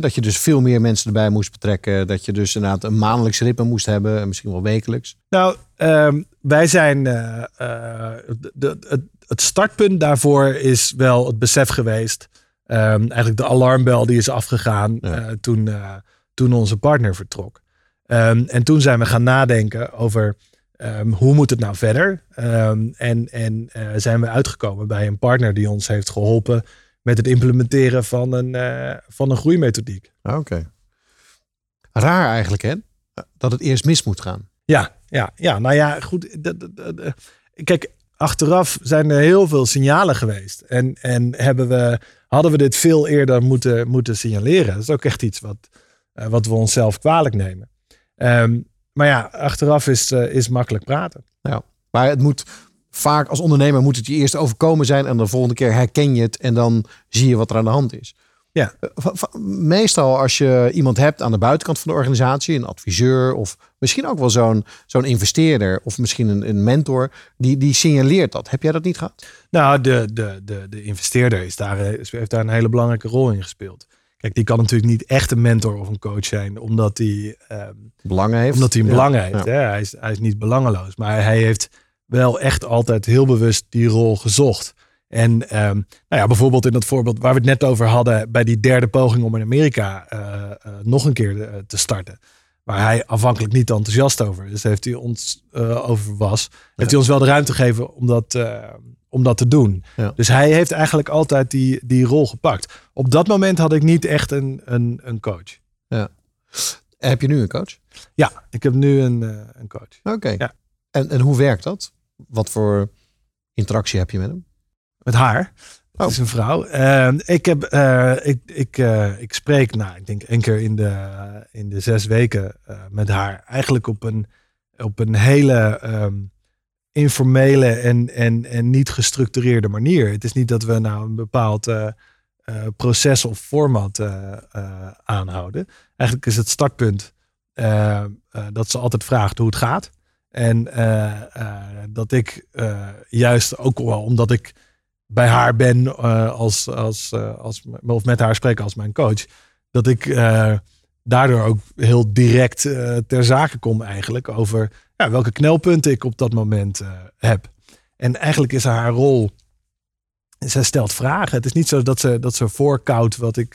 Dat je dus veel meer mensen erbij moest betrekken. Dat je dus inderdaad een maandelijks ritme moest hebben. En misschien wel wekelijks. Nou, ehm, wij zijn. eh, eh, de, de- het, startpunt daarvoor is wel het besef geweest. ehm, eigenlijk de alarmbel die is afgegaan eh, toen, toen onze partner vertrok. Ehm, en toen zijn we gaan nadenken over hoe moet het nou verder. En en zijn we uitgekomen bij een partner die ons heeft geholpen met het implementeren van een, eh, van een groeimethodiek. Oké. Raar eigenlijk hè? Dat het eerst mis moet gaan. Ja, ja, ja. Nou ja, goed. dat- dat- dat- eh, Kijk, achteraf zijn er heel veel signalen geweest. En, en hebben we, hadden we dit veel eerder moeten, moeten signaleren. Dat is ook echt iets wat, eh, wat we onszelf kwalijk nemen. Ehm, maar ja, achteraf is, is makkelijk praten. Ja. Maar het moet vaak als ondernemer moet het je eerst overkomen zijn. En de volgende keer herken je het. En dan zie je wat er aan de hand is. Ja. Eh, Meestal als je iemand hebt aan de buitenkant van de organisatie, een adviseur of misschien ook wel zo'n zo'n investeerder of misschien een, een mentor, die, die signaleert dat. Heb jij dat niet gehad? Nou, de, de, de, de investeerder is daar, eh, heeft daar een hele belangrijke rol in gespeeld. Kijk, die kan natuurlijk niet echt een mentor of een coach zijn, omdat hij ehm, Belangen heeft. Omdat hij een Ja, belang ja. heeft. Hè? Hij, is, hij is niet belangeloos. Maar hij heeft wel echt altijd heel bewust die rol gezocht. En ehm, nou ja, bijvoorbeeld in dat voorbeeld waar we het net over hadden, bij die derde poging om in Amerika eh, eh, nog een keer eh, te starten. Waar hij afhankelijk niet enthousiast over is, heeft hij ons eh, over was, heeft hij ons wel de ruimte gegeven om dat, om dat te doen. Ja. Dus hij heeft eigenlijk altijd die, die rol gepakt. Op dat moment had ik niet echt een, een, een coach. Ja. Heb je nu een coach? Ja, ik heb nu een, een coach. Oké. Ja. En, en hoe werkt dat? Wat voor interactie heb je met hem? Met haar. Oh. Het is een vrouw. Eh, ik, heb, eh, ik, ik, eh, ik spreek, nou, ik denk één keer in de, in de zes weken eh, met haar. Eigenlijk op een, op een hele ehm, informele en, en, en niet gestructureerde manier. Het is niet dat we nou een bepaald proces of format aanhouden. Eigenlijk is het startpunt eh, eh, dat ze altijd vraagt hoe het gaat. En eh, eh, dat ik eh, juist ook wel omdat ik bij haar ben als, als, als, of met haar spreek als mijn coach. Dat ik daardoor ook heel direct ter zake kom eigenlijk over ja, welke knelpunten ik op dat moment heb. En eigenlijk is haar rol, zij stelt vragen. Het is niet zo dat ze, dat ze voorkoudt wat ik...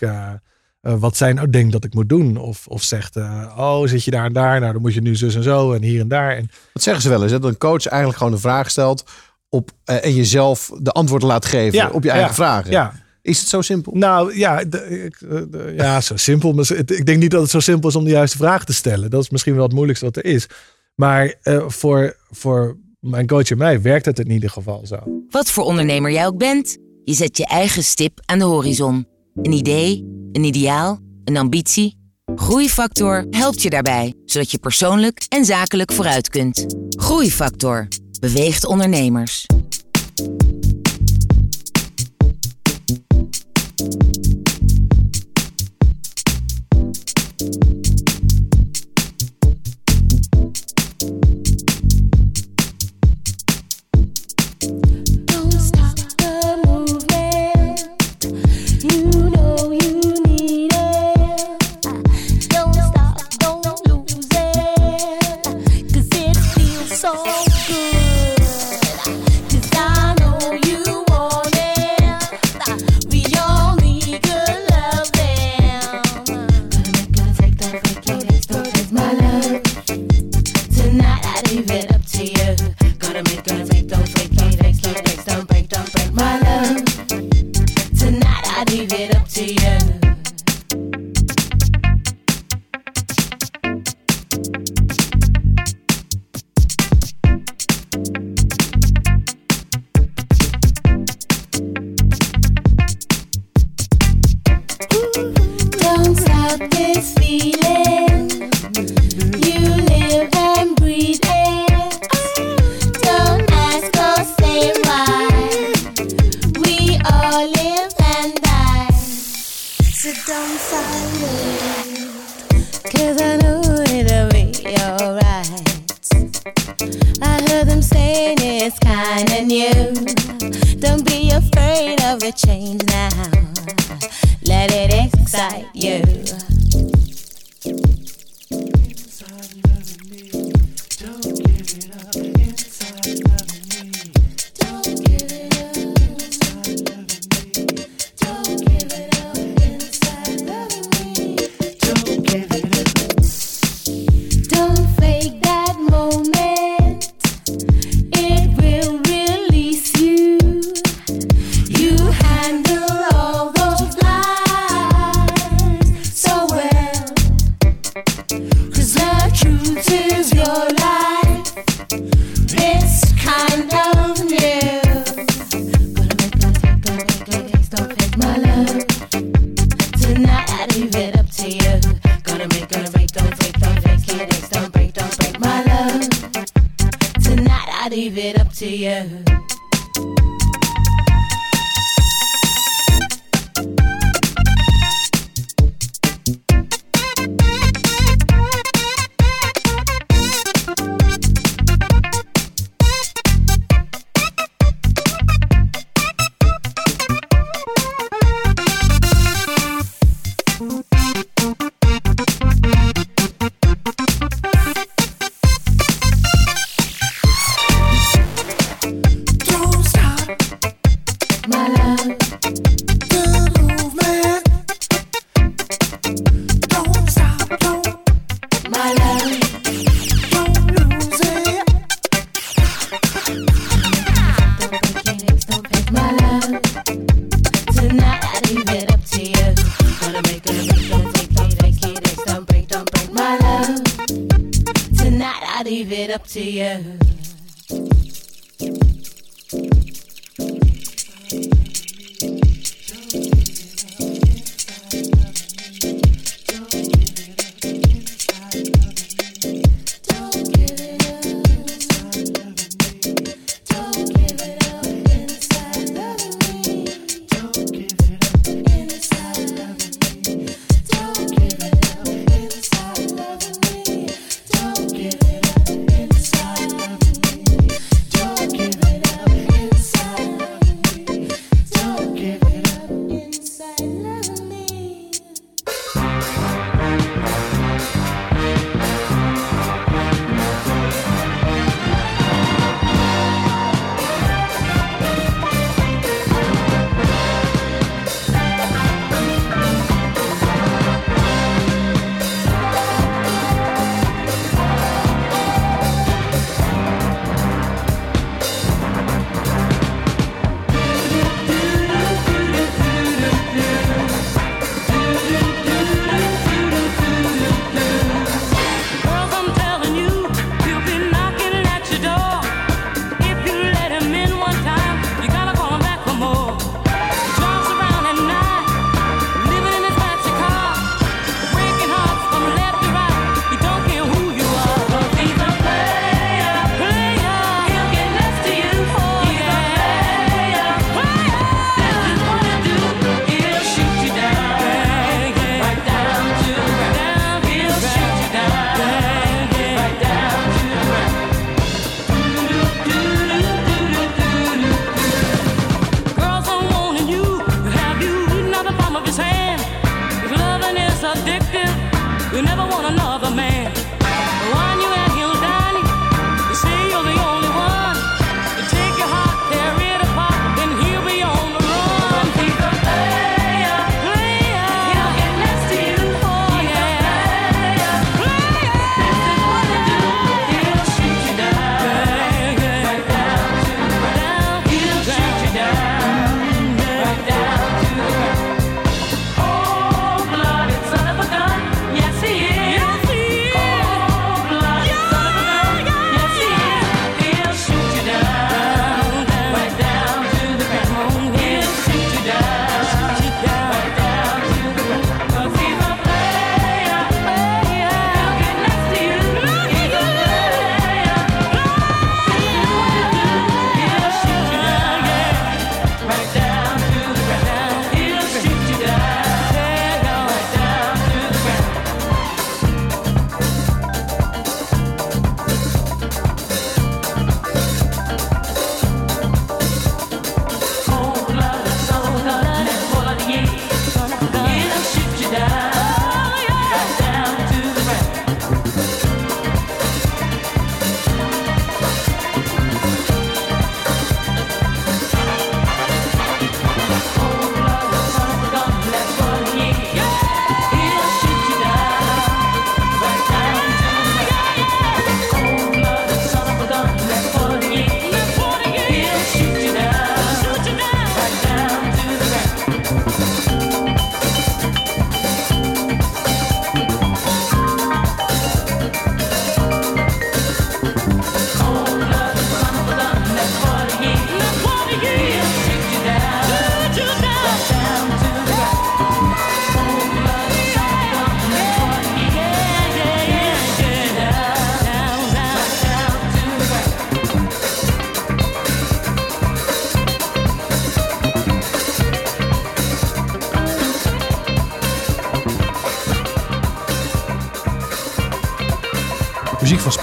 eh, wat zij nou denkt dat ik moet doen. Of, of zegt, eh, oh zit je daar en daar, nou dan moet je nu zus en zo en hier en daar. En Dat zeggen ze wel eens, hè? dat een coach eigenlijk gewoon een vraag stelt op, eh, en jezelf de antwoorden laat geven Ja, op je eigen ja, vragen. ja. Is het zo simpel? Nou ja, de- ik, de- ja zo simpel. Maar ik denk niet dat het zo simpel is om de juiste vraag te stellen. Dat is misschien wel het moeilijkste wat er is. Maar eh, voor, voor mijn coach en mij werkt het in ieder geval zo. Wat voor ondernemer jij ook bent, je zet je eigen stip aan de horizon. Een idee, een ideaal, een ambitie. Groeifactor helpt je daarbij, zodat je persoonlijk en zakelijk vooruit kunt. Groeifactor beweegt ondernemers.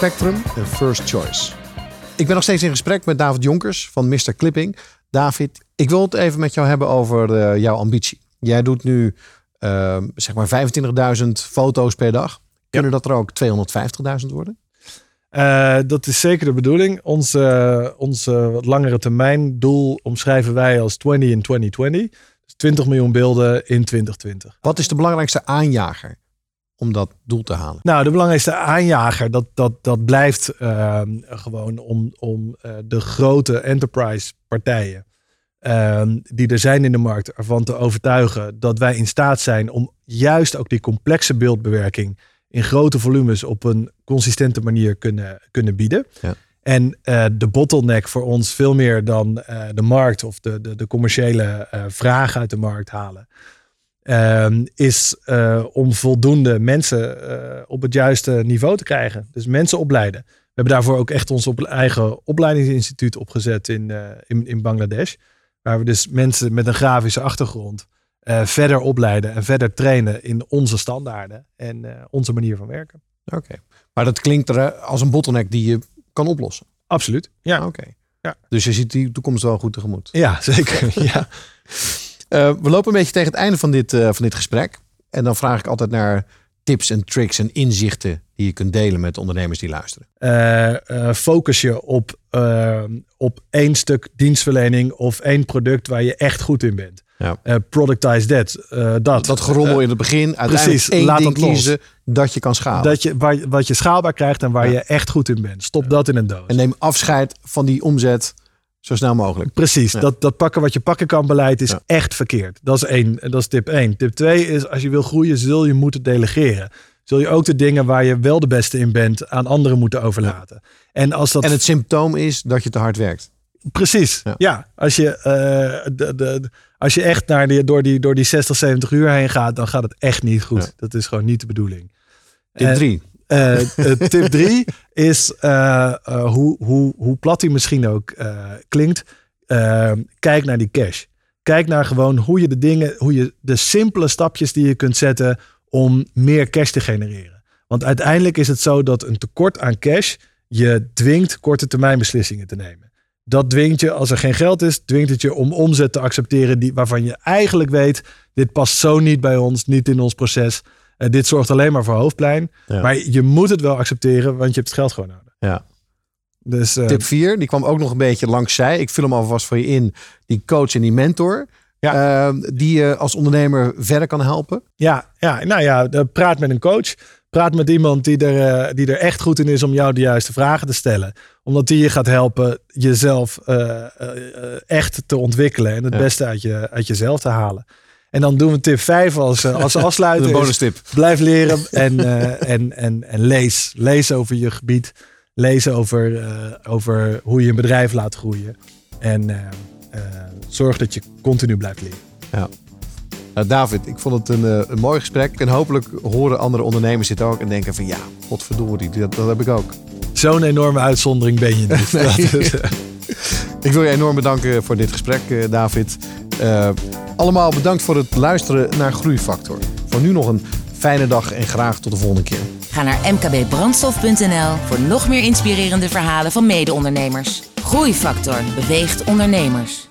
Spectrum en First Choice. Ik ben nog steeds in gesprek met David Jonkers van Mr. Clipping. David, ik wil het even met jou hebben over eh, jouw ambitie. Jij doet nu eh, zeg maar 25.000 foto's per dag. Kunnen dat er ook 250.000 worden? Eh, dat is zeker de bedoeling. Onze, onze wat langere termijn doel omschrijven wij als 20 in 2020. Dus 20 miljoen beelden in 2020. Wat is de belangrijkste aanjager om dat doel te halen? Nou, de belangrijkste aanjager, dat, dat, dat blijft ehm, gewoon om, om eh, de grote enterprise partijen ehm, die er zijn in de markt ervan te overtuigen dat wij in staat zijn om juist ook die complexe beeldbewerking in grote volumes op een consistente manier kunnen, kunnen bieden. Ja. En eh, de bottleneck voor ons veel meer dan eh, de markt of de, de, de commerciële vraag uit de markt halen. Ehm, is eh, om voldoende mensen eh, op het juiste niveau te krijgen. Dus mensen opleiden. We hebben daarvoor ook echt ons op eigen opleidingsinstituut opgezet in, eh, in, in Bangladesh. Waar we dus mensen met een grafische achtergrond verder opleiden en verder trainen in onze standaarden en onze manier van werken. Oké. Maar dat klinkt er als een bottleneck die je kan oplossen. Absoluut. Ja. Oké. Ja. Dus je ziet die toekomst wel goed tegemoet. Ja, *laughs* zeker. ja. Eh, we lopen een beetje tegen het einde van dit, eh, van dit gesprek. En dan vraag ik altijd naar tips en tricks en inzichten die je kunt delen met ondernemers die luisteren. Eh, focus je op, op één stuk dienstverlening of één product waar je echt goed in bent. Ja. Productize that. dat. Dat gerommel in het begin, uiteindelijk precies, laat dat los. kiezen dat je kan schalen. Dat je, waar, wat je schaalbaar krijgt en waar je echt goed in bent. Stop dat in een doos. En neem afscheid van die omzet zo snel mogelijk. Precies, Ja. dat, dat pakken wat je pakken kan beleid is Ja. echt verkeerd. Dat is één, dat is tip één. Tip twee is als je wil groeien zul je moeten delegeren. Zul je ook de dingen waar je wel de beste in bent aan anderen moeten overlaten. En als dat En het symptoom is dat je te hard werkt. Precies. Ja. Als, je, eh, de, de, als je echt naar die, door, die, door die 60, 70 uur heen gaat, dan gaat het echt niet goed. Dat is gewoon niet de bedoeling. Tip En, 3. Eh, eh, tip 3 is eh, hoe, hoe, hoe plat die misschien ook klinkt. eh, kijk naar die cash. Kijk naar gewoon hoe je de dingen, hoe je de simpele stapjes die je kunt zetten om meer cash te genereren. Want uiteindelijk is het zo dat een tekort aan cash je dwingt korte termijn beslissingen te nemen. Dat dwingt je, als er geen geld is, dwingt het je om omzet te accepteren die, waarvan je eigenlijk weet, dit past zo niet bij ons, niet in ons proces. Eh, dit zorgt alleen maar voor hoofdpijn. Ja. Maar je moet het wel accepteren, want je hebt het geld gewoon nodig. Ja. Dus eh, Tip 4, die kwam ook nog een beetje langs zij. Ik vul hem alvast voor je in. Die coach en die mentor. Ja. eh, die je als ondernemer verder kan helpen. ja, ja, nou ja, praat met een coach. Praat met iemand die er, eh, die er echt goed in is om jou de juiste vragen te stellen. Omdat die je gaat helpen jezelf eh, eh, eh, echt te ontwikkelen. En het Ja. beste uit, je, uit jezelf te halen. En dan doen we tip 5 als, eh, als *laughs* afsluiter. De is bonus tip. Blijf leren *laughs* en, eh, en, en, en lees. Lees over je gebied. Lees over, eh, over hoe je een bedrijf laat groeien. En zorg dat je continu blijft leren. Ja. Nou, David, ik vond het een, een mooi gesprek. En hopelijk horen andere ondernemers dit ook. En denken van ja, godverdorie, dat, dat heb ik ook. Zo'n enorme uitzondering ben je niet. *laughs* Ik wil je enorm bedanken voor dit gesprek, David. Eh, allemaal bedankt voor het luisteren naar Groeifactor. Voor nu nog een fijne dag en graag tot de volgende keer. Ga naar mkbbrandstof.nl voor nog meer inspirerende verhalen van mede-ondernemers. Groeifactor beweegt ondernemers.